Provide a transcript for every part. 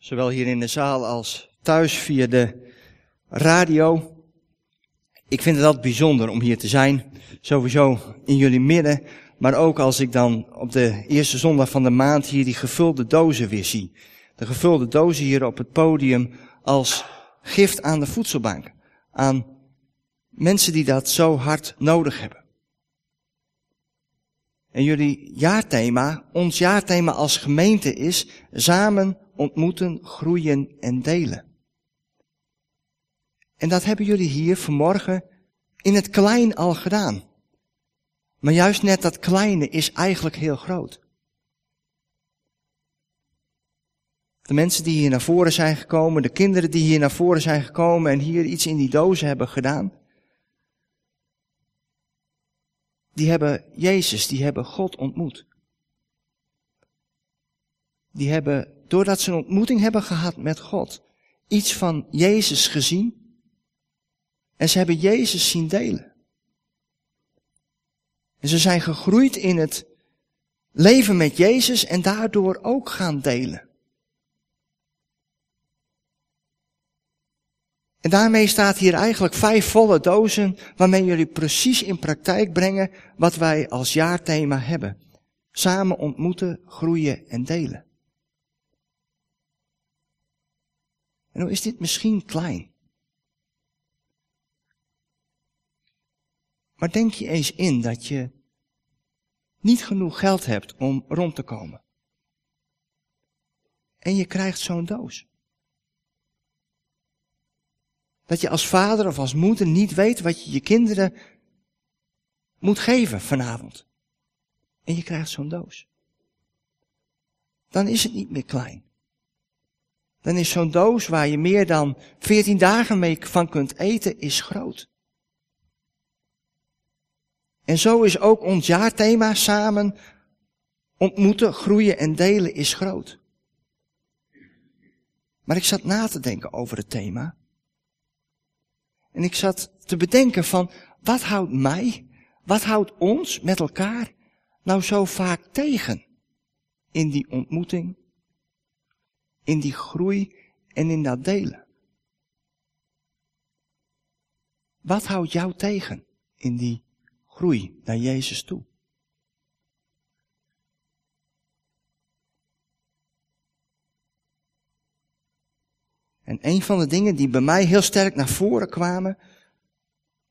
zowel hier in de zaal als thuis via de radio. Ik vind het altijd bijzonder om hier te zijn, sowieso in jullie midden, maar ook als ik dan op de eerste zondag van de maand hier die gevulde dozen weer zie. De gevulde dozen hier op het podium als gift aan de voedselbank, aan mensen die dat zo hard nodig hebben. En jullie jaarthema, ons jaarthema als gemeente is samen ontmoeten, groeien en delen. En dat hebben jullie hier vanmorgen in het klein al gedaan. Maar juist net dat kleine is eigenlijk heel groot. De mensen die hier naar voren zijn gekomen, de kinderen die hier naar voren zijn gekomen en hier iets in die dozen hebben gedaan. Die hebben Jezus, die hebben God ontmoet. Die hebben, doordat ze een ontmoeting hebben gehad met God, iets van Jezus gezien. En ze hebben Jezus zien delen. En ze zijn gegroeid in het leven met Jezus en daardoor ook gaan delen. En daarmee staat hier eigenlijk vijf volle dozen waarmee jullie precies in praktijk brengen wat wij als jaarthema hebben. Samen ontmoeten, groeien en delen. En hoe is dit misschien klein? Maar denk je eens in dat je niet genoeg geld hebt om rond te komen. En je krijgt zo'n doos. Dat je als vader of als moeder niet weet wat je je kinderen moet geven vanavond. En je krijgt zo'n doos. Dan is het niet meer klein. Dan is zo'n doos waar je meer dan 14 dagen mee van kunt eten, is groot. En zo is ook ons jaarthema samen ontmoeten, groeien en delen is groot. Maar ik zat na te denken over het thema. En ik zat te bedenken van, wat houdt mij, wat houdt ons met elkaar nou zo vaak tegen in die ontmoeting, in die groei en in dat delen? Wat houdt jou tegen in die groei naar Jezus toe? En een van de dingen die bij mij heel sterk naar voren kwamen,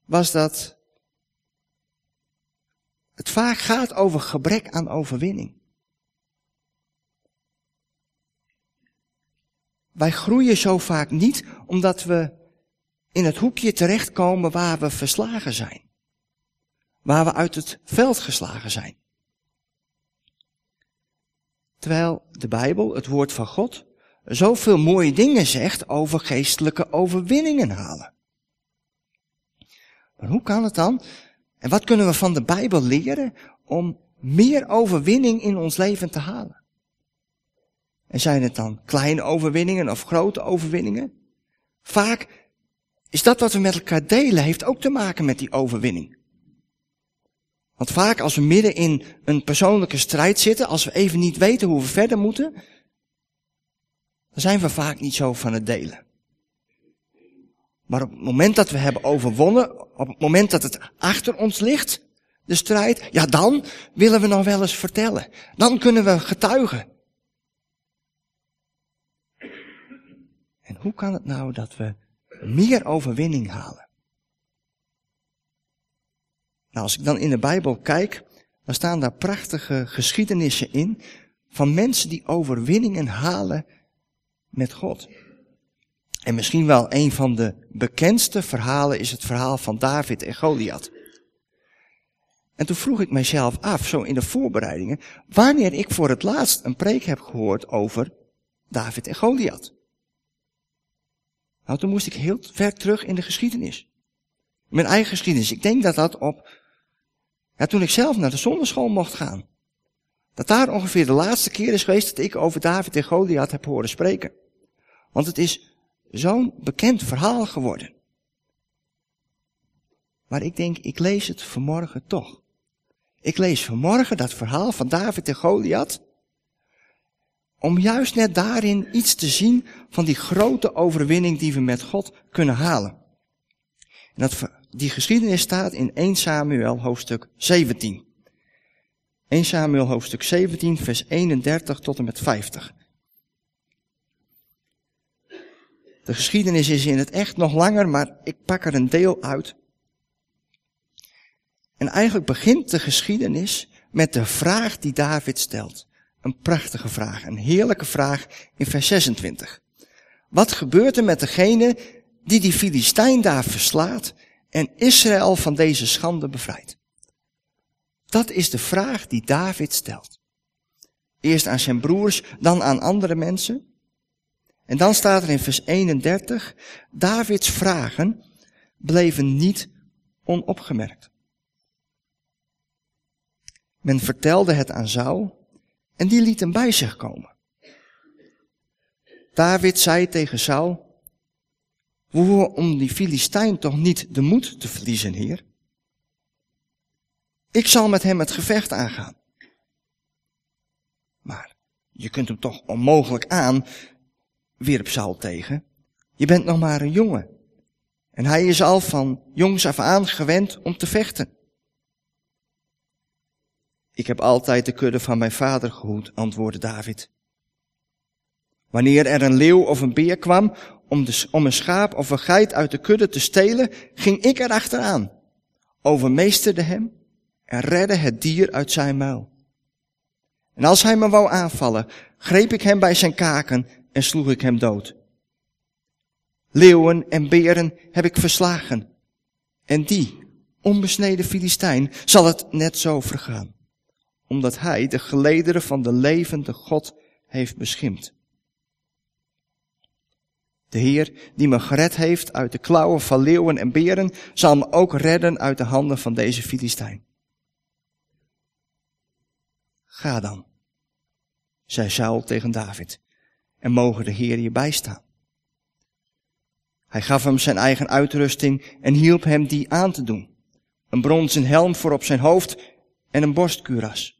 was dat het vaak gaat over gebrek aan overwinning. Wij groeien zo vaak niet omdat we in het hoekje terechtkomen waar we verslagen zijn. Waar we uit het veld geslagen zijn. Terwijl de Bijbel, het woord van God, zoveel mooie dingen zegt over geestelijke overwinningen halen. Maar hoe kan het dan? En wat kunnen we van de Bijbel leren om meer overwinning in ons leven te halen? En zijn het dan kleine overwinningen of grote overwinningen? Vaak is dat wat we met elkaar delen, heeft ook te maken met die overwinning. Want vaak als we midden in een persoonlijke strijd zitten, als we even niet weten hoe we verder moeten, dan zijn we vaak niet zo van het delen. Maar op het moment dat we hebben overwonnen, op het moment dat het achter ons ligt, de strijd, ja dan willen we nog wel eens vertellen. Dan kunnen we getuigen. Hoe kan het nou dat we meer overwinning halen? Nou, als ik dan in de Bijbel kijk, dan staan daar prachtige geschiedenissen in van mensen die overwinningen halen met God. En misschien wel een van de bekendste verhalen is het verhaal van David en Goliath. En toen vroeg ik mijzelf af, zo in de voorbereidingen, wanneer ik voor het laatst een preek heb gehoord over David en Goliath. Nou, toen moest ik heel ver terug in de geschiedenis. Mijn eigen geschiedenis. Ik denk dat dat op, ja, toen ik zelf naar de zonderschool mocht gaan. Dat daar ongeveer de laatste keer is geweest dat ik over David en Goliath heb horen spreken. Want het is zo'n bekend verhaal geworden. Maar ik denk, ik lees het vanmorgen toch. Ik lees vanmorgen dat verhaal van David en Goliath. Om juist net daarin iets te zien van die grote overwinning die we met God kunnen halen. En dat, die geschiedenis staat in 1 Samuel hoofdstuk 17. 1 Samuel hoofdstuk 17 vers 31 tot en met 50. De geschiedenis is in het echt nog langer, maar ik pak er een deel uit. En eigenlijk begint de geschiedenis met de vraag die David stelt. Een prachtige vraag, een heerlijke vraag in vers 26. Wat gebeurt er met degene die die Filistijn daar verslaat en Israël van deze schande bevrijdt? Dat is de vraag die David stelt. Eerst aan zijn broers, dan aan andere mensen. En dan staat er in vers 31, Davids vragen bleven niet onopgemerkt. Men vertelde het aan Saul en die liet hem bij zich komen. David zei tegen Saul, we om die Filistijn toch niet de moed te verliezen, heer? Ik zal met hem het gevecht aangaan. Maar je kunt hem toch onmogelijk aan, wierp Saul tegen. Je bent nog maar een jongen. En hij is al van jongs af aan gewend om te vechten. Ik heb altijd de kudde van mijn vader gehoed, antwoordde David. Wanneer er een leeuw of een beer kwam om, de, om een schaap of een geit uit de kudde te stelen, ging ik er achteraan, overmeesterde hem en redde het dier uit zijn muil. En als hij me wou aanvallen, greep ik hem bij zijn kaken en sloeg ik hem dood. Leeuwen en beren heb ik verslagen. En die, onbesneden Filistijn, zal het net zo vergaan. Omdat hij de gelederen van de levende God heeft beschimd. De Heer, die me gered heeft uit de klauwen van leeuwen en beren, zal me ook redden uit de handen van deze Filistijn. Ga dan, zei Saul tegen David, en mogen de Heer je bijstaan. Hij gaf hem zijn eigen uitrusting en hielp hem die aan te doen. Een bronzen helm voor op zijn hoofd en een borstkuras.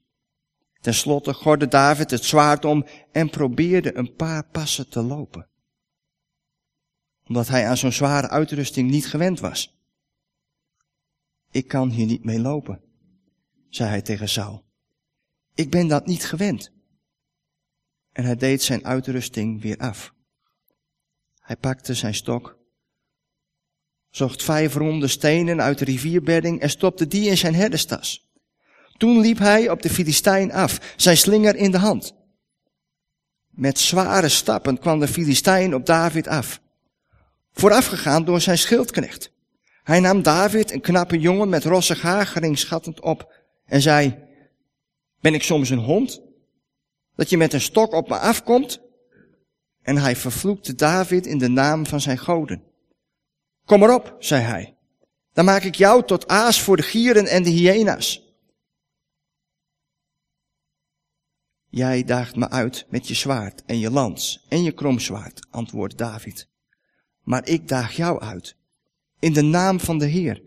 Ten slotte gorde David het zwaard om en probeerde een paar passen te lopen. Omdat hij aan zo'n zware uitrusting niet gewend was. Ik kan hier niet mee lopen, zei hij tegen Saul. Ik ben dat niet gewend. En hij deed zijn uitrusting weer af. Hij pakte zijn stok, zocht vijf ronde stenen uit de rivierbedding en stopte die in zijn herderstas. Toen liep hij op de Filistijn af, zijn slinger in de hand. Met zware stappen kwam de Filistijn op David af, voorafgegaan door zijn schildknecht. Hij nam David, een knappe jongen met rossig haar, geringschattend op en zei, ben ik soms een hond? Dat je met een stok op me afkomt? En hij vervloekte David in de naam van zijn goden. Kom erop, zei hij. Dan maak ik jou tot aas voor de gieren en de hyena's. Jij daagt me uit met je zwaard en je lans en je kromzwaard, antwoordde David. Maar ik daag jou uit. In de naam van de Heer,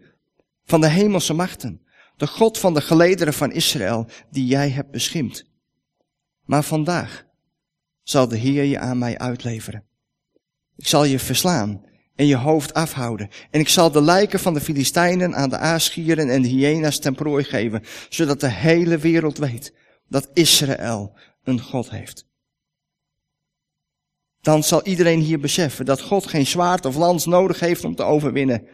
van de hemelse machten, de God van de gelederen van Israël, die jij hebt beschimd. Maar vandaag zal de Heer je aan mij uitleveren. Ik zal je verslaan en je hoofd afhouden. En ik zal de lijken van de Filistijnen aan de aasgieren en de hyena's ten prooi geven, zodat de hele wereld weet dat Israël een God heeft. Dan zal iedereen hier beseffen dat God geen zwaard of lans nodig heeft om te overwinnen,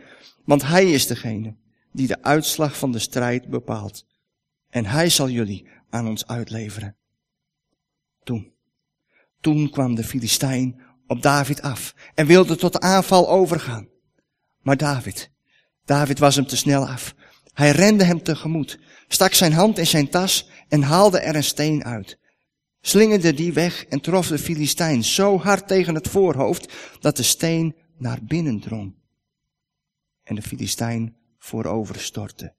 want Hij is degene die de uitslag van de strijd bepaalt. En hij zal jullie aan ons uitleveren. Toen, toen kwam de Filistijn op David af en wilde tot de aanval overgaan. Maar David, David was hem te snel af. Hij rende hem tegemoet, stak zijn hand in zijn tas en haalde er een steen uit. Slingerde die weg en trof de Filistijn zo hard tegen het voorhoofd dat de steen naar binnen drong. En de Filistijn vooroverstortte.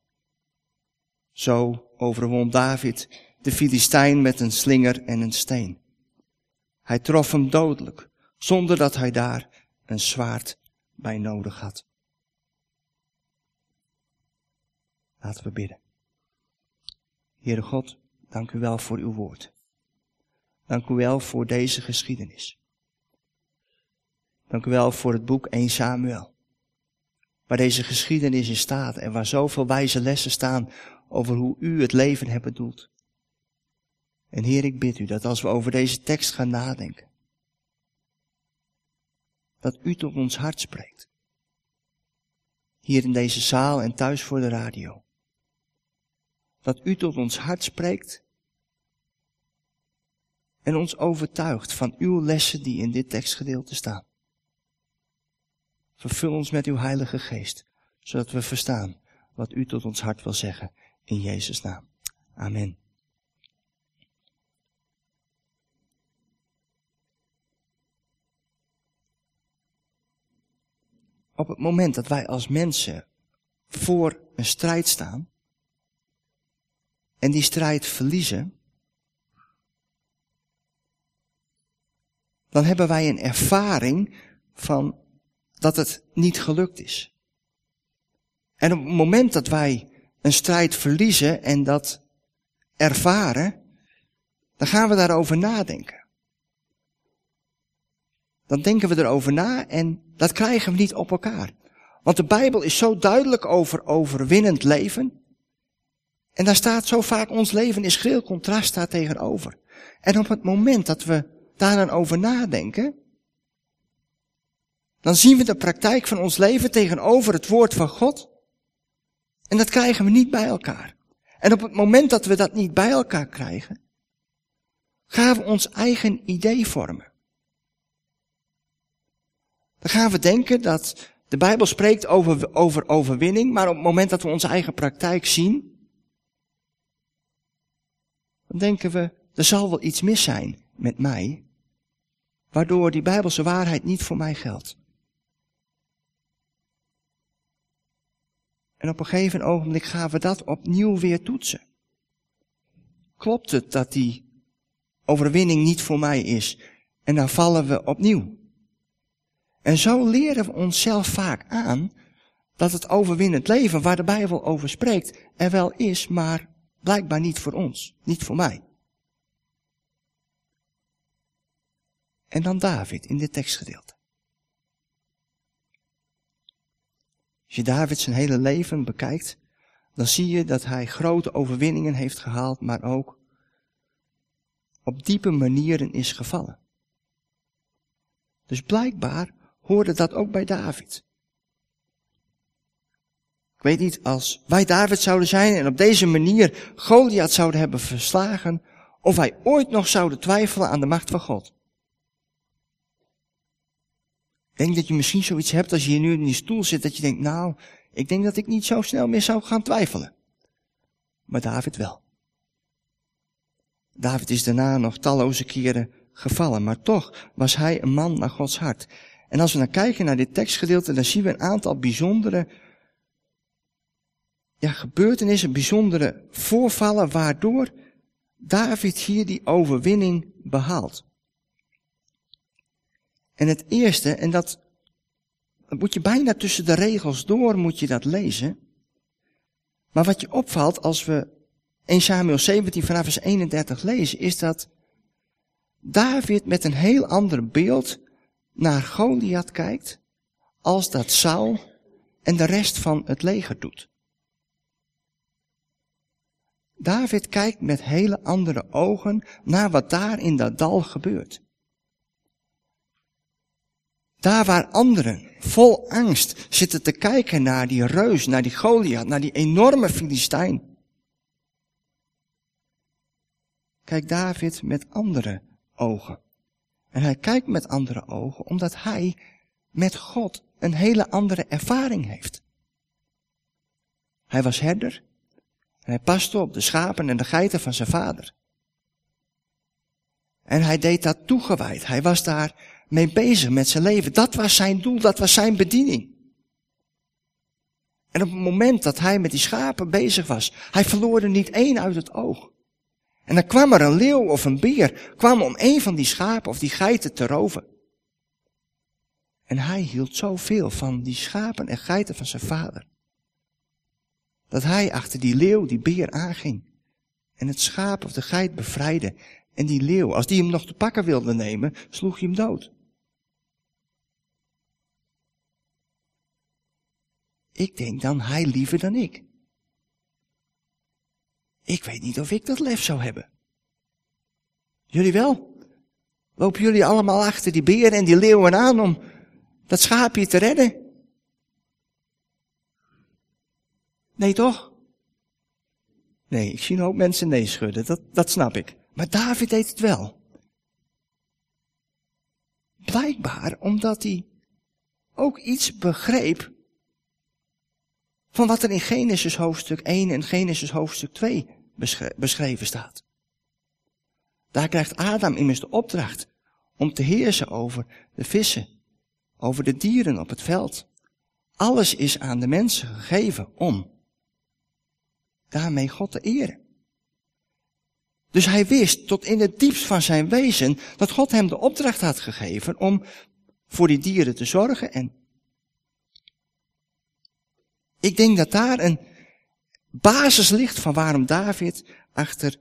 Zo overwon David de Filistijn met een slinger en een steen. Hij trof hem dodelijk, zonder dat hij daar een zwaard bij nodig had. Laten we bidden. Heere God, dank u wel voor uw woord. Dank u wel voor deze geschiedenis. Dank u wel voor het boek 1 Samuel. Waar deze geschiedenis in staat en waar zoveel wijze lessen staan over hoe u het leven hebt bedoeld. En Heer, ik bid u dat als we over deze tekst gaan nadenken, dat u tot ons hart spreekt. Hier in deze zaal en thuis voor de radio. Dat u tot ons hart spreekt en ons overtuigt van uw lessen die in dit tekstgedeelte staan. Vervul ons met uw Heilige Geest, zodat we verstaan wat u tot ons hart wil zeggen. In Jezus' naam. Amen. Op het moment dat wij als mensen voor een strijd staan en die strijd verliezen, dan hebben wij een ervaring van dat het niet gelukt is. En op het moment dat wij een strijd verliezen en dat ervaren, dan gaan we daarover nadenken. Dan denken we erover na en dat krijgen we niet op elkaar. Want de Bijbel is zo duidelijk over overwinnend leven. En daar staat zo vaak ons leven is schril contrast daar tegenover. En op het moment dat we daar dan over nadenken, dan zien we de praktijk van ons leven tegenover het woord van God. En dat krijgen we niet bij elkaar. En op het moment dat we dat niet bij elkaar krijgen, gaan we ons eigen idee vormen. Dan gaan we denken dat de Bijbel spreekt over, over overwinning, maar op het moment dat we onze eigen praktijk zien, dan denken we, er zal wel iets mis zijn met mij, waardoor die Bijbelse waarheid niet voor mij geldt. En op een gegeven ogenblik gaan we dat opnieuw weer toetsen. Klopt het dat die overwinning niet voor mij is? En dan vallen we opnieuw. En zo leren we onszelf vaak aan dat het overwinnend leven waar de Bijbel over spreekt er wel is, maar blijkbaar niet voor ons, niet voor mij. En dan David in dit tekstgedeelte. Als je David zijn hele leven bekijkt, dan zie je dat hij grote overwinningen heeft gehaald, maar ook op diepe manieren is gevallen. Dus blijkbaar hoorde dat ook bij David. Ik weet niet, als wij David zouden zijn en op deze manier Goliath zouden hebben verslagen, of wij ooit nog zouden twijfelen aan de macht van God. Ik denk dat je misschien zoiets hebt als je hier nu in die stoel zit, dat je denkt, nou, ik denk dat ik niet zo snel meer zou gaan twijfelen. Maar David wel. David is daarna nog talloze keren gevallen, maar toch was hij een man naar Gods hart. En als we dan kijken naar dit tekstgedeelte, dan zien we een aantal bijzondere ja, gebeurtenissen, bijzondere voorvallen, waardoor David hier die overwinning behaalt. En het eerste, en dat, moet je bijna tussen de regels door, moet je dat lezen. Maar wat je opvalt als we 1 Samuel 17 vanaf vers 31 lezen, is dat David met een heel ander beeld naar Goliath kijkt, als dat Saul en de rest van het leger doet. David kijkt met hele andere ogen naar wat daar in dat dal gebeurt. Daar waar anderen vol angst zitten te kijken naar die reus, naar die Goliath, naar die enorme Filistijn. Kijkt David met andere ogen. En hij kijkt met andere ogen omdat hij met God een hele andere ervaring heeft. Hij was herder en hij paste op de schapen en de geiten van zijn vader. En hij deed dat toegewijd. Hij was daar mee bezig met zijn leven. Dat was zijn doel, dat was zijn bediening. En op het moment dat hij met die schapen bezig was, hij verloor er niet één uit het oog. En dan kwam er een leeuw of een beer, kwam om een van die schapen of die geiten te roven. En hij hield zoveel van die schapen en geiten van zijn vader. Dat hij achter die leeuw, die beer aanging. En het schaap of de geit bevrijdde En die leeuw, als die hem nog te pakken wilde nemen, sloeg hij hem dood. Ik denk dan hij liever dan ik. Ik weet niet of ik dat lef zou hebben. Jullie wel? Lopen jullie allemaal achter die beren en die leeuwen aan om dat schaapje te redden? Nee toch? Nee, ik zie een hoop mensen nee schudden, dat, dat snap ik. Maar David deed het wel. Blijkbaar omdat hij ook iets begreep van wat er in Genesis hoofdstuk 1 en Genesis hoofdstuk 2 beschreven staat. Daar krijgt Adam immers de opdracht om te heersen over de vissen, over de dieren op het veld. Alles is aan de mensen gegeven om daarmee God te eren. Dus hij wist tot in het diepst van zijn wezen dat God hem de opdracht had gegeven om voor die dieren te zorgen. En ik denk dat daar een basis ligt van waarom David achter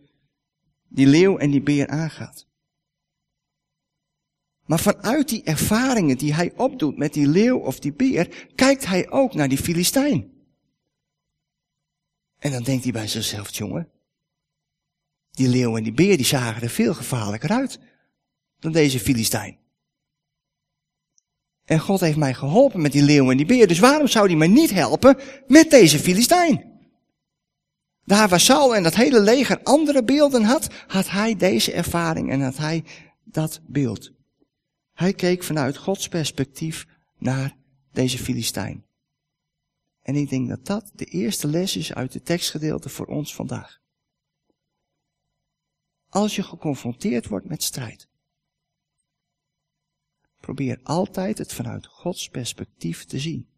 die leeuw en die beer aangaat. Maar vanuit die ervaringen die hij opdoet met die leeuw of die beer, kijkt hij ook naar die Filistijn. En dan denkt hij bij zichzelf, jongen, die leeuw en die beer die zagen er veel gevaarlijker uit dan deze Filistijn. En God heeft mij geholpen met die leeuw en die beer, dus waarom zou hij mij niet helpen met deze Filistijn? Daar waar Saul en dat hele leger andere beelden had, had hij deze ervaring en had hij dat beeld. Hij keek vanuit Gods perspectief naar deze Filistijn. En ik denk dat dat de eerste les is uit de tekstgedeelte voor ons vandaag. Als je geconfronteerd wordt met strijd, probeer altijd het vanuit Gods perspectief te zien.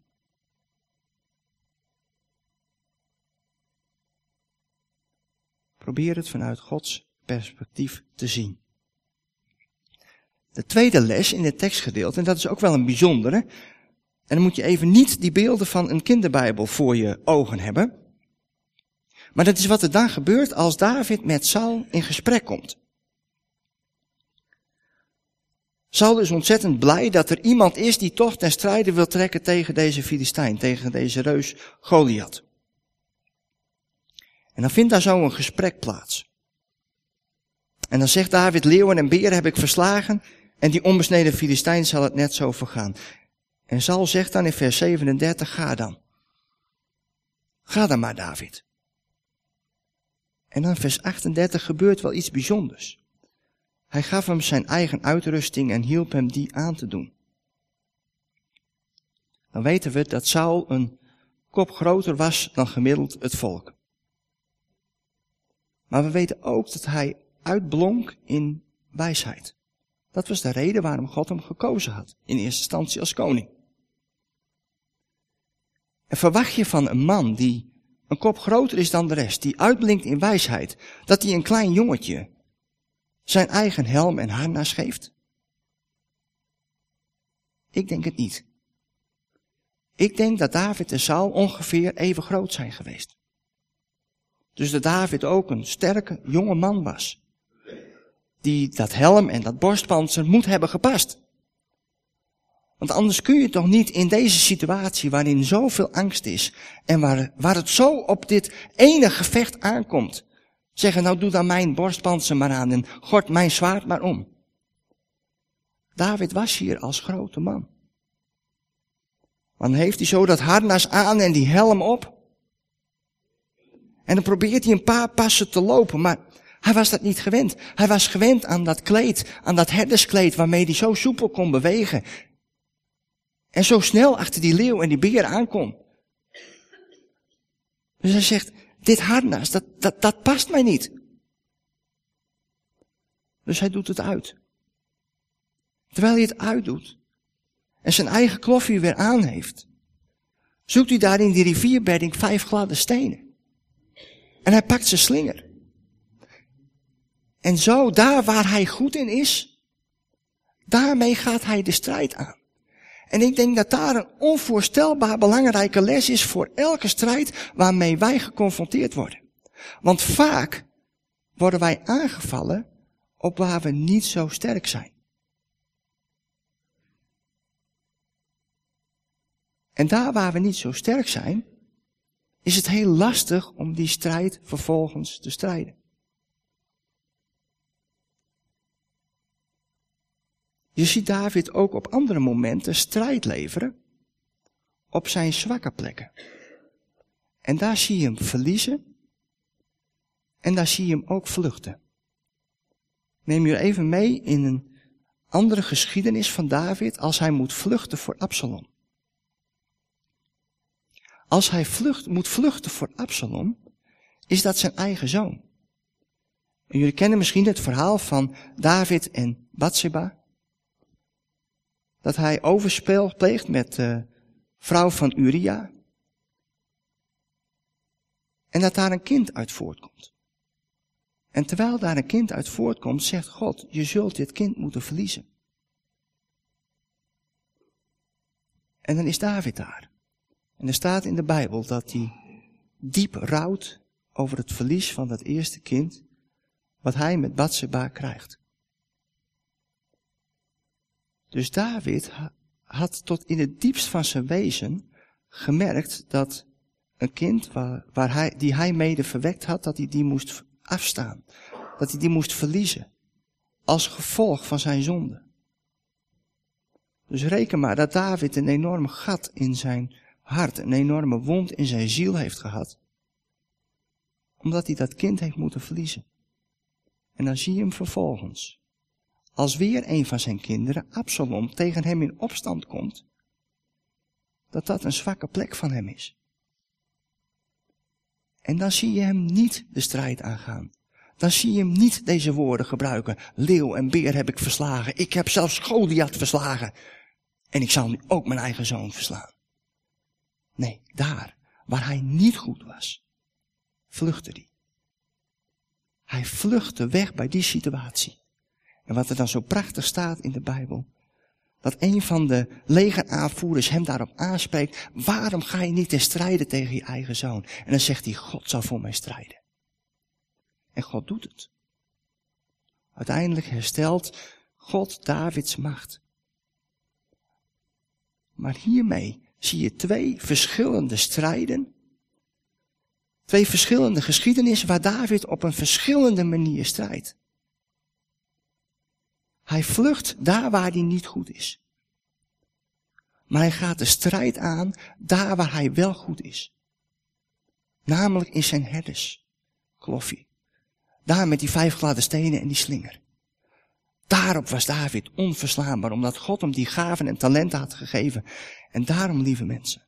Probeer het vanuit Gods perspectief te zien. De tweede les in het tekstgedeelte, en dat is ook wel een bijzondere, en dan moet je even niet die beelden van een kinderbijbel voor je ogen hebben. Maar dat is wat er dan gebeurt als David met Saul in gesprek komt. Saul is ontzettend blij dat er iemand is die toch ten strijde wil trekken tegen deze Filistijn, tegen deze reus Goliath. En dan vindt daar zo een gesprek plaats. En dan zegt David, leeuwen en beren heb ik verslagen en die onbesneden Filistijn zal het net zo vergaan. En Saul zegt dan in vers 37, ga dan. Ga dan maar, David. En dan vers 38 gebeurt wel iets bijzonders. Hij gaf hem zijn eigen uitrusting en hielp hem die aan te doen. Dan weten we dat Saul een kop groter was dan gemiddeld het volk. Maar we weten ook dat hij uitblonk in wijsheid. Dat was de reden waarom God hem gekozen had, in eerste instantie als koning. En verwacht je van een man die een kop groter is dan de rest, die uitblinkt in wijsheid, dat hij een klein jongetje zijn eigen helm en harnas geeft? Ik denk het niet. Ik denk dat David en Saul ongeveer even groot zijn geweest. Dus dat David ook een sterke jonge man was. Die dat helm en dat borstpanzer moet hebben gepast. Want anders kun je toch niet in deze situatie waarin zoveel angst is en waar, waar het zo op dit ene gevecht aankomt, zeggen nou doe dan mijn borstpanzer maar aan en gort mijn zwaard maar om. David was hier als grote man. Dan heeft hij zo dat harnas aan en die helm op. En dan probeert hij een paar passen te lopen, maar hij was dat niet gewend. Hij was gewend aan dat kleed, aan dat herderskleed waarmee hij zo soepel kon bewegen. En zo snel achter die leeuw en die beer aankom. Dus hij zegt, dit harnas, dat, dat, dat past mij niet. Dus hij doet het uit. Terwijl hij het uitdoet en zijn eigen kloffie weer aan heeft, zoekt hij daar in die rivierbedding vijf gladde stenen. En hij pakt zijn slinger. En zo, daar waar hij goed in is, daarmee gaat hij de strijd aan. En ik denk dat daar een onvoorstelbaar belangrijke les is voor elke strijd waarmee wij geconfronteerd worden. Want vaak worden wij aangevallen op waar we niet zo sterk zijn. En daar waar we niet zo sterk zijn, is het heel lastig om die strijd vervolgens te strijden. Je ziet David ook op andere momenten strijd leveren op zijn zwakke plekken. En daar zie je hem verliezen en daar zie je hem ook vluchten. Neem je even mee in een andere geschiedenis van David als hij moet vluchten voor Absalom. Als hij vlucht, moet vluchten voor Absalom, is dat zijn eigen zoon. Jullie kennen misschien het verhaal van David en Bathsheba. Dat hij overspel pleegt met de vrouw van Uria. En dat daar een kind uit voortkomt. En terwijl daar een kind uit voortkomt, zegt God, je zult dit kind moeten verliezen. En dan is David daar. En er staat in de Bijbel dat hij diep rouwt over het verlies van dat eerste kind, wat hij met Bathsheba krijgt. Dus David had tot in het diepst van zijn wezen gemerkt dat een kind waar, hij, die hij mede verwekt had, dat hij die moest afstaan. Dat hij die moest verliezen. Als gevolg van zijn zonde. Dus reken maar dat David een enorm gat in zijn hart, een enorme wond in zijn ziel heeft gehad. Omdat hij dat kind heeft moeten verliezen. En dan zie je hem vervolgens. Als weer een van zijn kinderen, Absalom, tegen hem in opstand komt. Dat dat een zwakke plek van hem is. En dan zie je hem niet de strijd aangaan. Dan zie je hem niet deze woorden gebruiken. Leeuw en beer heb ik verslagen. Ik heb zelfs Goliath verslagen. En ik zal nu ook mijn eigen zoon verslaan. Nee, daar, waar hij niet goed was, vluchtte hij. Hij vluchtte weg bij die situatie. En wat er dan zo prachtig staat in de Bijbel, dat een van de legeraanvoerders hem daarop aanspreekt, waarom ga je niet te strijden tegen je eigen zoon? En dan zegt hij, God zal voor mij strijden. En God doet het. Uiteindelijk herstelt God Davids macht. Maar hiermee zie je twee verschillende strijden. Twee verschillende geschiedenissen waar David op een verschillende manier strijdt. Hij vlucht daar waar hij niet goed is. Maar hij gaat de strijd aan daar waar hij wel goed is. Namelijk in zijn herders. Kloffie. Daar met die vijf gladde stenen en die slinger. Daarop was David onverslaanbaar, omdat God hem die gaven en talenten had gegeven. En daarom, lieve mensen,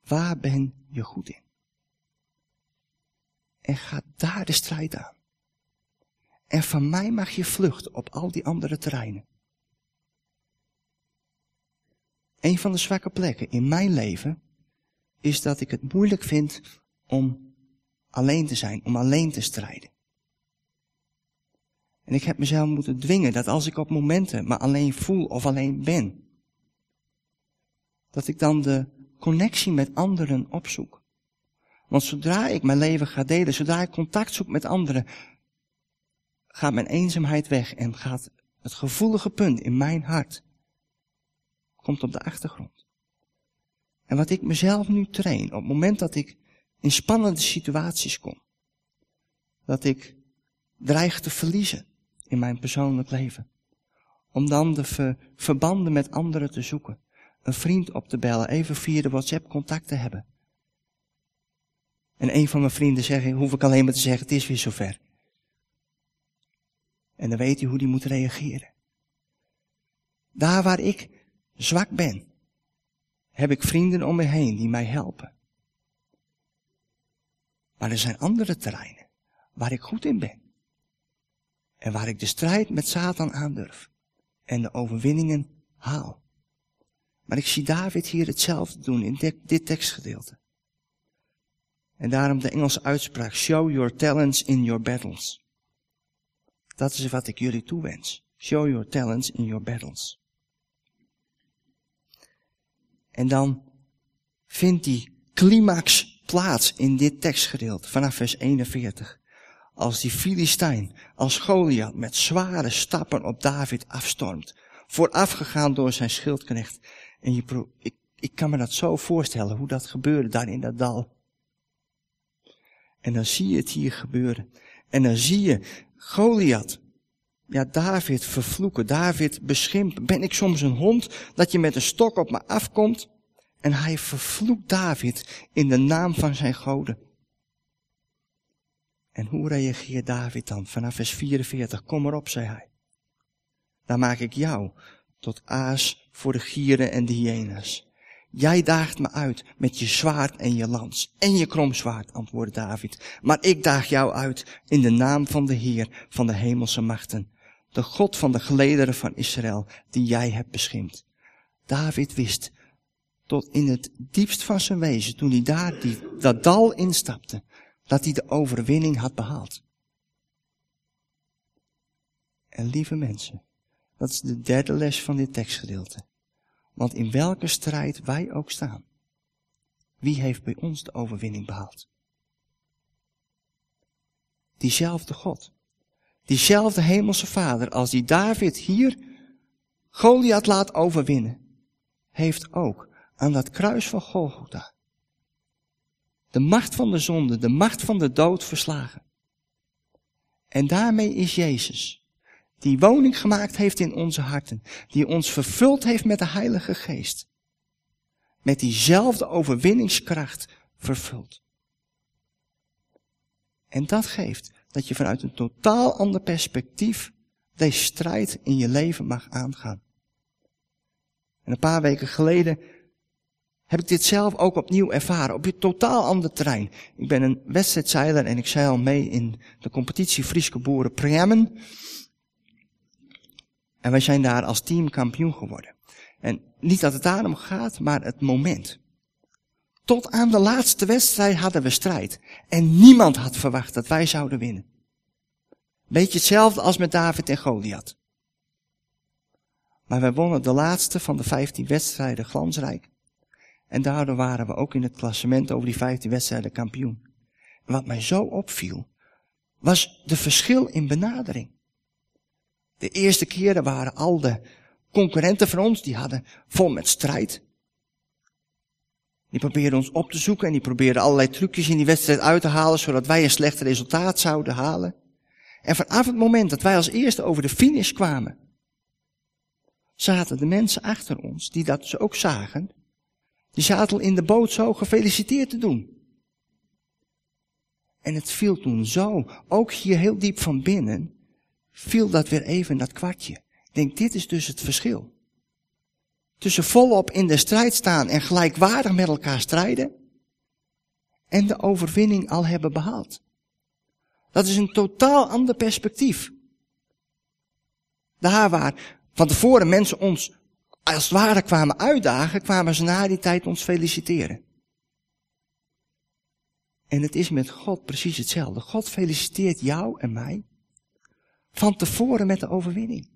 waar ben je goed in? En ga daar de strijd aan. En van mij mag je vluchten op al die andere terreinen. Een van de zwakke plekken in mijn leven is dat ik het moeilijk vind om alleen te zijn, om alleen te strijden. En ik heb mezelf moeten dwingen dat als ik op momenten me alleen voel of alleen ben, dat ik dan de connectie met anderen opzoek. Want zodra ik mijn leven ga delen, zodra ik contact zoek met anderen, gaat mijn eenzaamheid weg en gaat het gevoelige punt in mijn hart komt op de achtergrond. En wat ik mezelf nu train, op het moment dat ik in spannende situaties kom, dat ik dreig te verliezen in mijn persoonlijk leven, om dan de verbanden met anderen te zoeken, een vriend op te bellen, even via de WhatsApp contact te hebben. En een van mijn vrienden zegt, hoef ik alleen maar te zeggen, het is weer zover. En dan weet hij hoe hij moet reageren. Daar waar ik zwak ben, heb ik vrienden om me heen die mij helpen. Maar er zijn andere terreinen waar ik goed in ben. En waar ik de strijd met Satan aandurf. En de overwinningen haal. Maar ik zie David hier hetzelfde doen in dit tekstgedeelte. En daarom de Engelse uitspraak, show your talents in your battles. Dat is wat ik jullie toewens. Show your talents in your battles. En dan vindt die climax plaats in dit tekstgedeelte vanaf vers 41. als die Filistijn, als Goliath met zware stappen op David afstormt, voorafgegaan door zijn schildknecht. En ik, ik kan me dat zo voorstellen, hoe dat gebeurde daar in dat dal. En dan zie je het hier gebeuren. En dan zie je Goliath, ja, David vervloeken, David beschimpen. Ben ik soms een hond dat je met een stok op me afkomt? En hij vervloekt David in de naam van zijn goden. En hoe reageert David dan? Vanaf vers 44, kom erop, zei hij. Dan maak ik jou tot aas voor de gieren en de hyena's. Jij daagt me uit met je zwaard en je lans en je kromzwaard, antwoordde David. Maar ik daag jou uit in de naam van de Heer van de hemelse machten, de God van de gelederen van Israël, die jij hebt beschimd. David wist tot in het diepst van zijn wezen, toen hij daar die, dat dal instapte, dat hij de overwinning had behaald. En lieve mensen, dat is de derde les van dit tekstgedeelte. Want in welke strijd wij ook staan, wie heeft bij ons de overwinning behaald? Diezelfde God. Diezelfde hemelse vader als die David hier Goliath laat overwinnen, heeft ook aan dat kruis van Golgotha de macht van de zonde, de macht van de dood verslagen. En daarmee is Jezus, die woning gemaakt heeft in onze harten, die ons vervuld heeft met de Heilige Geest, met diezelfde overwinningskracht vervuld. En dat geeft dat je vanuit een totaal ander perspectief deze strijd in je leven mag aangaan. En een paar weken geleden heb ik dit zelf ook opnieuw ervaren, op een totaal ander terrein. Ik ben een wedstrijdzeiler en ik zeil mee in de competitie Frieske Boeren Preemmen. En wij zijn daar als team kampioen geworden. En niet dat het daarom gaat, maar het moment. Tot aan de laatste wedstrijd hadden we strijd. En niemand had verwacht dat wij zouden winnen. Beetje hetzelfde als met David en Goliath. Maar wij wonnen de laatste van de vijftien wedstrijden glansrijk. En daardoor waren we ook in het klassement over die 15 wedstrijden kampioen. En wat mij zo opviel, was de verschil in benadering. De eerste keren waren al de concurrenten van ons, die hadden vol met strijd. Die probeerden ons op te zoeken en die probeerden allerlei trucjes in die wedstrijd uit te halen, zodat wij een slecht resultaat zouden halen. En vanaf het moment dat wij als eerste over de finish kwamen, zaten de mensen achter ons, die dat ze ook zagen, die zaten in de boot zo gefeliciteerd te doen. En het viel toen zo, ook hier heel diep van binnen, viel dat weer even dat kwartje. Ik denk, dit is dus het verschil. Tussen volop in de strijd staan en gelijkwaardig met elkaar strijden, en de overwinning al hebben behaald. Dat is een totaal ander perspectief. Daar waar van tevoren mensen ons als het ware kwamen uitdagen, kwamen ze na die tijd ons feliciteren. En het is met God precies hetzelfde. God feliciteert jou en mij van tevoren met de overwinning.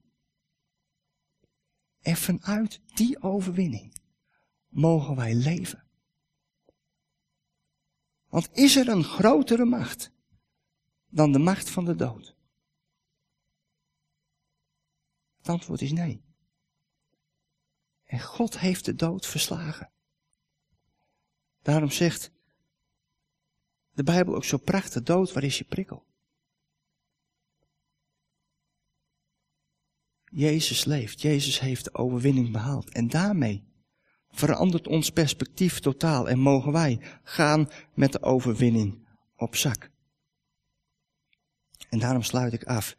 En vanuit die overwinning mogen wij leven. Want is er een grotere macht dan de macht van de dood? Het antwoord is nee. En God heeft de dood verslagen. Daarom zegt de Bijbel ook zo prachtig, dood, waar is je prikkel? Jezus leeft, Jezus heeft de overwinning behaald. En daarmee verandert ons perspectief totaal en mogen wij gaan met de overwinning op zak. En daarom sluit ik af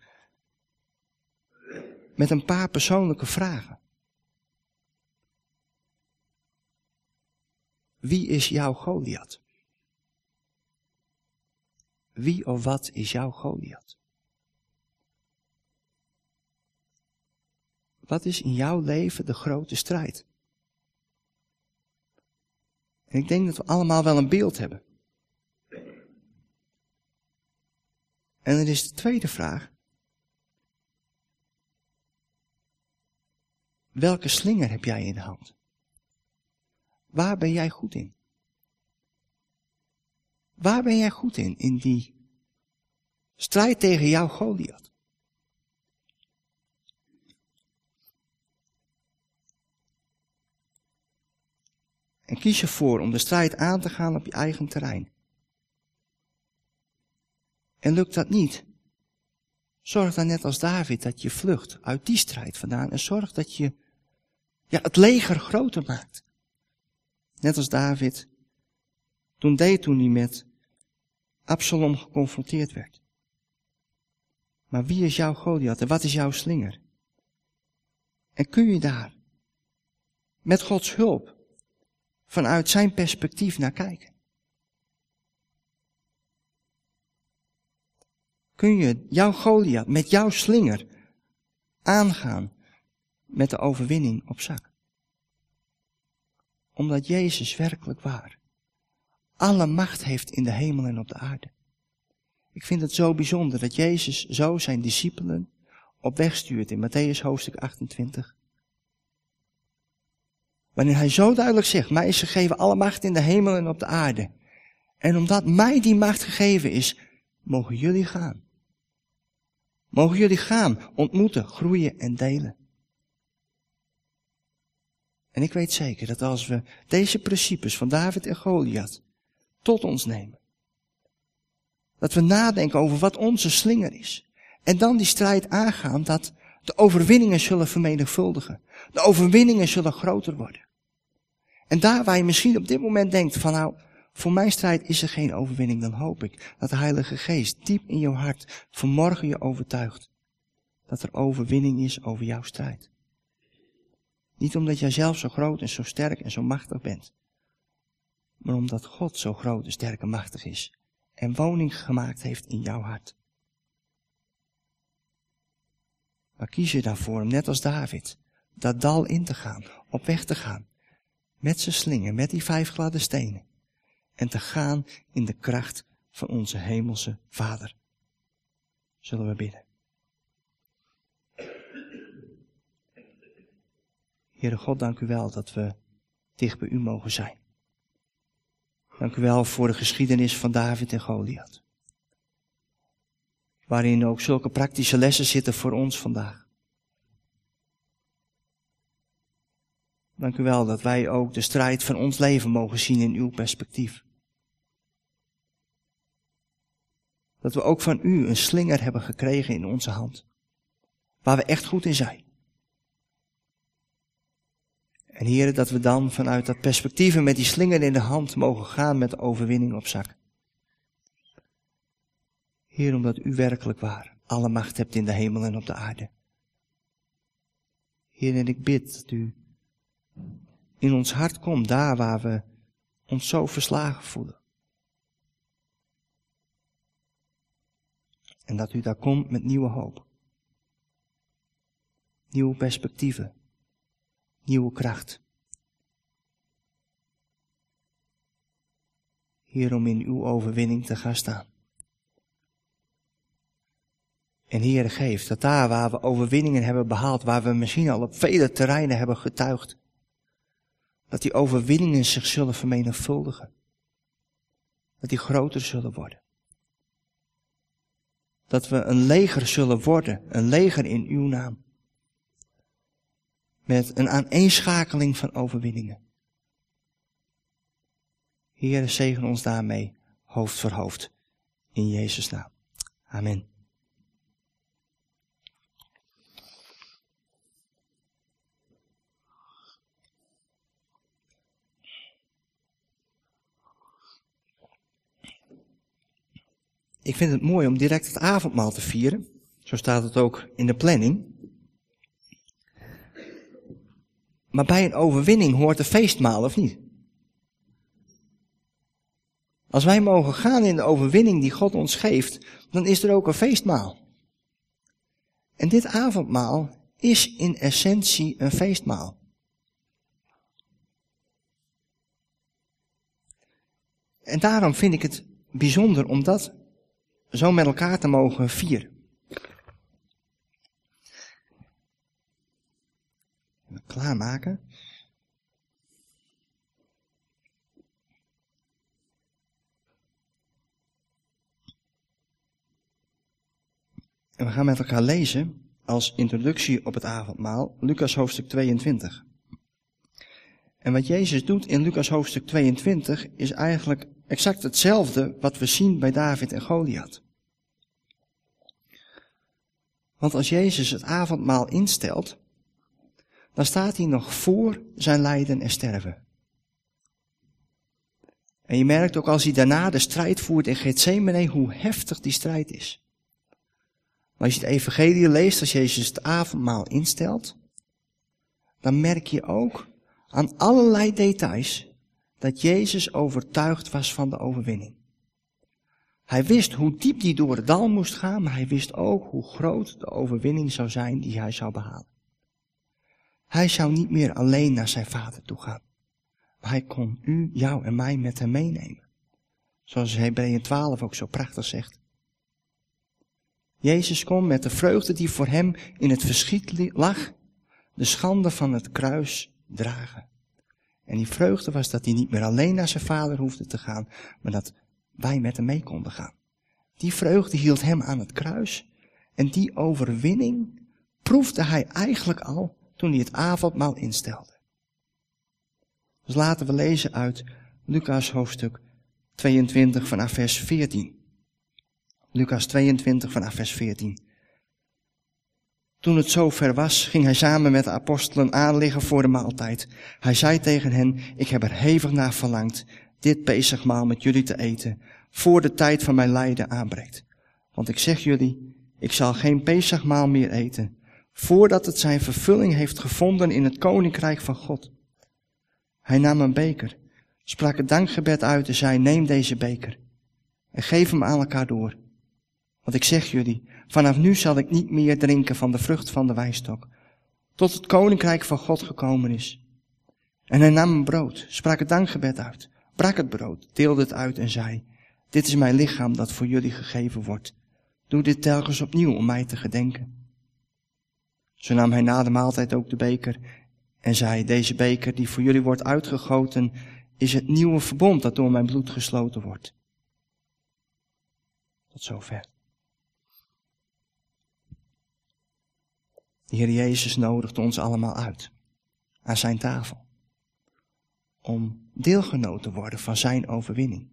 met een paar persoonlijke vragen. Wie is jouw Goliath? Wie of wat is jouw Goliath? Wat is in jouw leven de grote strijd? En ik denk dat we allemaal wel een beeld hebben. En er is de tweede vraag. Welke slinger heb jij in de hand? Waar ben jij goed in? Waar ben jij goed in? In die Strijd tegen jouw Goliath. En kies ervoor om de strijd aan te gaan op je eigen terrein. En lukt dat niet, zorg dan net als David dat je vlucht uit die strijd vandaan en zorg dat je ja, het leger groter maakt. Net als David toen deed toen hij met Absalom geconfronteerd werd. Maar wie is jouw Goliath en wat is jouw slinger? En kun je daar met Gods hulp vanuit zijn perspectief naar kijken? Kun je jouw Goliath met jouw slinger aangaan met de overwinning op zak? Omdat Jezus werkelijk waar alle macht heeft in de hemel en op de aarde. Ik vind het zo bijzonder dat Jezus zo zijn discipelen op weg stuurt in Matthäus hoofdstuk 28. Wanneer hij zo duidelijk zegt, mij is gegeven alle macht in de hemel en op de aarde. En omdat mij die macht gegeven is, mogen jullie gaan. Mogen jullie gaan, ontmoeten, groeien en delen. En ik weet zeker dat als we deze principes van David en Goliath tot ons nemen. Dat we nadenken over wat onze slinger is. En dan die strijd aangaan dat de overwinningen zullen vermenigvuldigen. De overwinningen zullen groter worden. En daar waar je misschien op dit moment denkt van nou, voor mijn strijd is er geen overwinning, dan hoop ik dat de Heilige Geest diep in jouw hart vanmorgen je overtuigt dat er overwinning is over jouw strijd. Niet omdat jij zelf zo groot en zo sterk en zo machtig bent, maar omdat God zo groot en sterk en machtig is en woning gemaakt heeft in jouw hart. Maar kies je daarvoor om net als David dat dal in te gaan, op weg te gaan, met zijn slingen, met die vijf gladde stenen, en te gaan in de kracht van onze hemelse Vader. Zullen we bidden. Heere God, dank u wel dat we dicht bij u mogen zijn. Dank u wel voor de geschiedenis van David en Goliath. Waarin ook zulke praktische lessen zitten voor ons vandaag. Dank u wel dat wij ook de strijd van ons leven mogen zien in uw perspectief. Dat we ook van u een slinger hebben gekregen in onze hand. Waar we echt goed in zijn. En heren, dat we dan vanuit dat perspectief en met die slinger in de hand mogen gaan met de overwinning op zak. Heer, omdat u werkelijk waar alle macht hebt in de hemel en op de aarde. Heer, en ik bid dat u in ons hart komt, daar waar we ons zo verslagen voelen. En dat u daar komt met nieuwe hoop. Nieuwe perspectieven nieuwe kracht. Hier om in uw overwinning te gaan staan. En Heer, geef dat daar waar we overwinningen hebben behaald, waar we misschien al op vele terreinen hebben getuigd, dat die overwinningen zich zullen vermenigvuldigen. Dat die groter zullen worden. Dat we een leger zullen worden, een leger in uw naam met een aaneenschakeling van overwinningen. Heer, zegen ons daarmee hoofd voor hoofd. In Jezus' naam. Amen. Ik vind het mooi om direct het avondmaal te vieren. Zo staat het ook in de planning. Maar bij een overwinning hoort een feestmaal, of niet? Als wij mogen gaan in de overwinning die God ons geeft, dan is er ook een feestmaal. En dit avondmaal is in essentie een feestmaal. En daarom vind ik het bijzonder om dat zo met elkaar te mogen vieren. klaarmaken. En we gaan met elkaar lezen als introductie op het avondmaal Lucas hoofdstuk 22. En wat Jezus doet in Lucas hoofdstuk 22 is eigenlijk exact hetzelfde wat we zien bij David en Goliath. Want als Jezus het avondmaal instelt, dan staat hij nog voor zijn lijden en sterven. En je merkt ook als hij daarna de strijd voert in Gethsemane hoe heftig die strijd is. Maar als je het evangelie leest, als Jezus het avondmaal instelt, dan merk je ook aan allerlei details dat Jezus overtuigd was van de overwinning. Hij wist hoe diep die door het dal moest gaan, maar hij wist ook hoe groot de overwinning zou zijn die hij zou behalen. Hij zou niet meer alleen naar zijn vader toe gaan. Maar hij kon u, jou en mij met hem meenemen. Zoals Hebreeën 12 ook zo prachtig zegt. Jezus kon met de vreugde die voor hem in het verschiet lag, de schande van het kruis dragen. En die vreugde was dat hij niet meer alleen naar zijn vader hoefde te gaan, maar dat wij met hem mee konden gaan. Die vreugde hield hem aan het kruis. En die overwinning proefde hij eigenlijk al toen hij het avondmaal instelde. Dus laten we lezen uit Lucas hoofdstuk 22 vanaf vers 14. Lucas 22 vanaf vers 14. Toen het zover was, ging hij samen met de apostelen aanliggen voor de maaltijd. Hij zei tegen hen, ik heb er hevig naar verlangd dit Pesachmaal met jullie te eten, voor de tijd van mijn lijden aanbreekt. Want ik zeg jullie, ik zal geen Pesachmaal meer eten, voordat het zijn vervulling heeft gevonden in het koninkrijk van God. Hij nam een beker, sprak het dankgebed uit en zei, neem deze beker en geef hem aan elkaar door. Want ik zeg jullie, vanaf nu zal ik niet meer drinken van de vrucht van de wijnstok, tot het koninkrijk van God gekomen is. En hij nam een brood, sprak het dankgebed uit, brak het brood, deelde het uit en zei, dit is mijn lichaam dat voor jullie gegeven wordt. Doe dit telkens opnieuw om mij te gedenken. Zo nam hij na de maaltijd ook de beker en zei, deze beker die voor jullie wordt uitgegoten, is het nieuwe verbond dat door mijn bloed gesloten wordt. Tot zover. De Heer Jezus nodigt ons allemaal uit aan zijn tafel om deelgenoot te worden van zijn overwinning.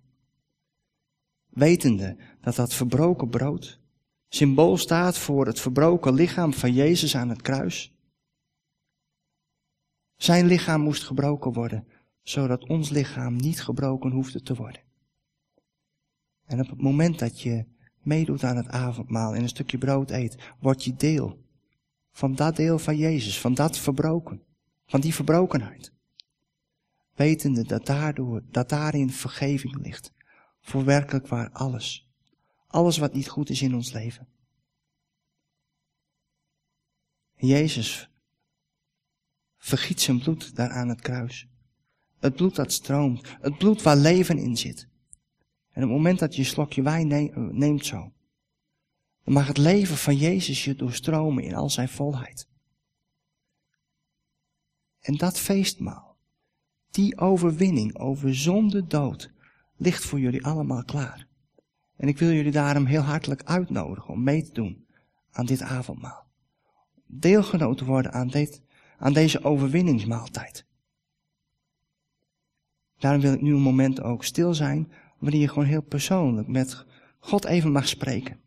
Wetende dat dat verbroken brood symbool staat voor het verbroken lichaam van Jezus aan het kruis. Zijn lichaam moest gebroken worden, zodat ons lichaam niet gebroken hoefde te worden. En op het moment dat je meedoet aan het avondmaal en een stukje brood eet, word je deel van dat deel van Jezus, van dat verbroken, van die verbrokenheid. Wetende dat daardoor, dat daarin vergeving ligt. Voor werkelijk waar alles. Alles wat niet goed is in ons leven. Jezus vergiet zijn bloed daar aan het kruis. Het bloed dat stroomt. Het bloed waar leven in zit. En op het moment dat je een slokje wijn neemt zo, dan mag het leven van Jezus je doorstromen in al zijn volheid. En dat feestmaal, die overwinning over zonde, dood, ligt voor jullie allemaal klaar. En ik wil jullie daarom heel hartelijk uitnodigen om mee te doen aan dit avondmaal. Deelgenoot te worden aan, dit, aan deze overwinningsmaaltijd. Daarom wil ik nu een moment ook stil zijn, wanneer je gewoon heel persoonlijk met God even mag spreken.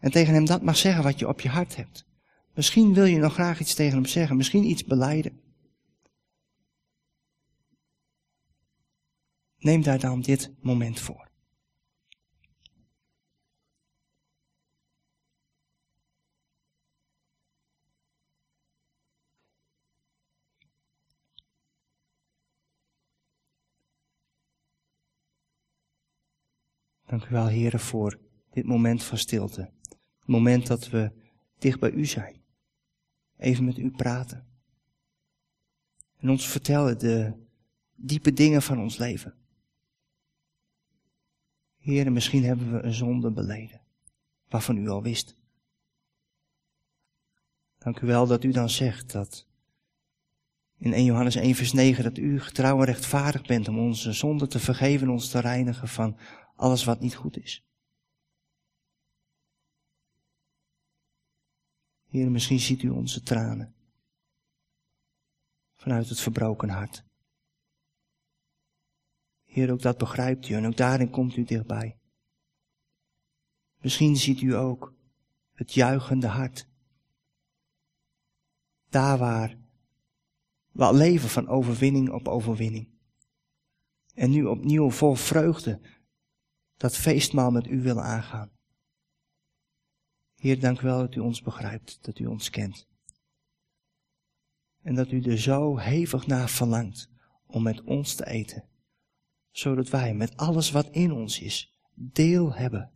En tegen hem dat mag zeggen wat je op je hart hebt. Misschien wil je nog graag iets tegen hem zeggen, misschien iets beleiden. Neem daar dan dit moment voor. Dank u wel, heren, voor dit moment van stilte. Moment dat we dicht bij u zijn. Even met u praten. En ons vertellen de diepe dingen van ons leven. Heren, misschien hebben we een zonde beleden, waarvan u al wist. Dank u wel dat u dan zegt dat in 1 Johannes 1 vers 9 dat u getrouw en rechtvaardig bent om onze zonde te vergeven, ons te reinigen van alles wat niet goed is. Heer, misschien ziet u onze tranen. Vanuit het verbroken hart. Heer, ook dat begrijpt u en ook daarin komt u dichtbij. Misschien ziet u ook het juichende hart. Daar waar we leven van overwinning op overwinning. En nu opnieuw vol vreugde dat feestmaal met u willen aangaan. Heer, dank u wel dat u ons begrijpt, dat u ons kent. En dat u er zo hevig naar verlangt om met ons te eten, zodat wij met alles wat in ons is, deel hebben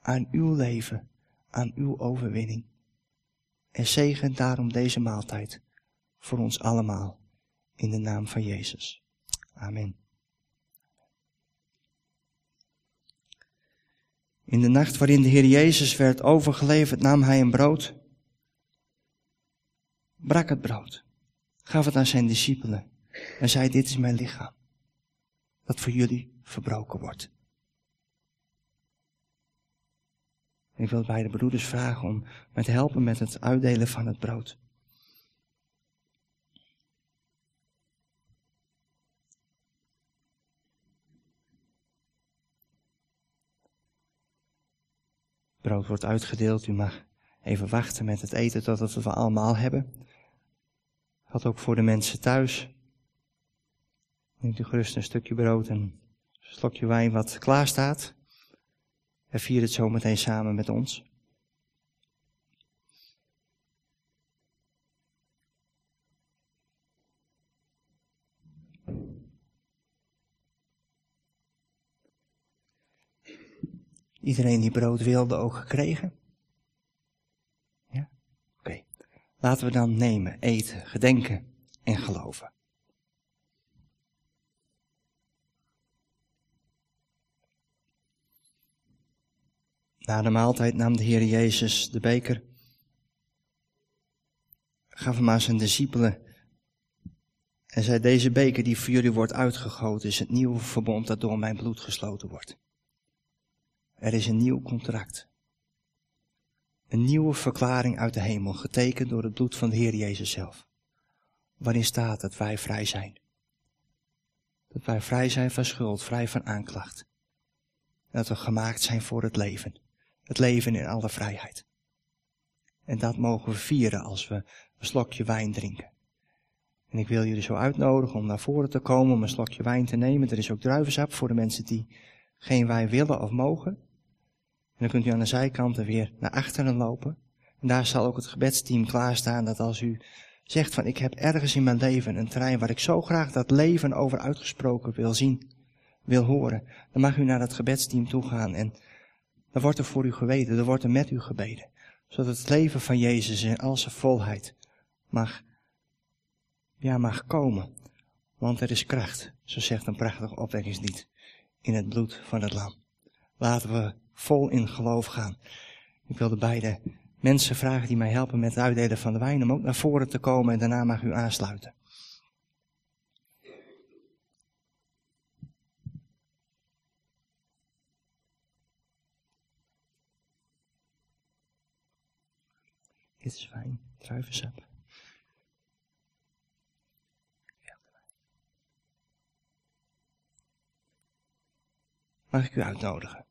aan uw leven, aan uw overwinning. En zegen daarom deze maaltijd voor ons allemaal in de naam van Jezus. Amen. In de nacht waarin de Heer Jezus werd overgeleverd, nam hij een brood, brak het brood, gaf het aan zijn discipelen en zei, dit is mijn lichaam, dat voor jullie verbroken wordt. Ik wil beide broeders vragen om te helpen met het uitdelen van het brood. Brood wordt uitgedeeld. U mag even wachten met het eten totdat we het allemaal hebben. Had ook voor de mensen thuis. Neemt u gerust een stukje brood en een slokje wijn wat klaar staat. En vier het zo meteen samen met ons. Iedereen die brood wilde ook gekregen? Ja? Oké. Laten we dan nemen, eten, gedenken en geloven. Na de maaltijd nam de Heer Jezus de beker, gaf hem aan zijn discipelen en zei, deze beker die voor jullie wordt uitgegoten is het nieuwe verbond dat door mijn bloed gesloten wordt. Er is een nieuw contract. Een nieuwe verklaring uit de hemel, getekend door het bloed van de Heer Jezus zelf. Waarin staat dat wij vrij zijn. Dat wij vrij zijn van schuld, vrij van aanklacht. dat we gemaakt zijn voor het leven. Het leven in alle vrijheid. En dat mogen we vieren als we een slokje wijn drinken. En ik wil jullie zo uitnodigen om naar voren te komen om een slokje wijn te nemen. Er is ook druivensap voor de mensen die geen wijn willen of mogen. En dan kunt u aan de zijkanten weer naar achteren lopen. En daar zal ook het gebedsteam klaarstaan dat als u zegt van ik heb ergens in mijn leven een terrein waar ik zo graag dat leven over uitgesproken wil zien, wil horen, dan mag u naar dat gebedsteam toe gaan en dan wordt er voor u geweten, er wordt er met u gebeden. Zodat het leven van Jezus in al zijn volheid mag, ja, mag komen. Want er is kracht, zo zegt een prachtig opwekkingslied, in het bloed van het lam. Laten we vol in geloof gaan. Ik wil de beide mensen vragen die mij helpen met het uitdelen van de wijn om ook naar voren te komen en daarna mag u aansluiten. Dit is wijn, druivensap. Mag ik u uitnodigen?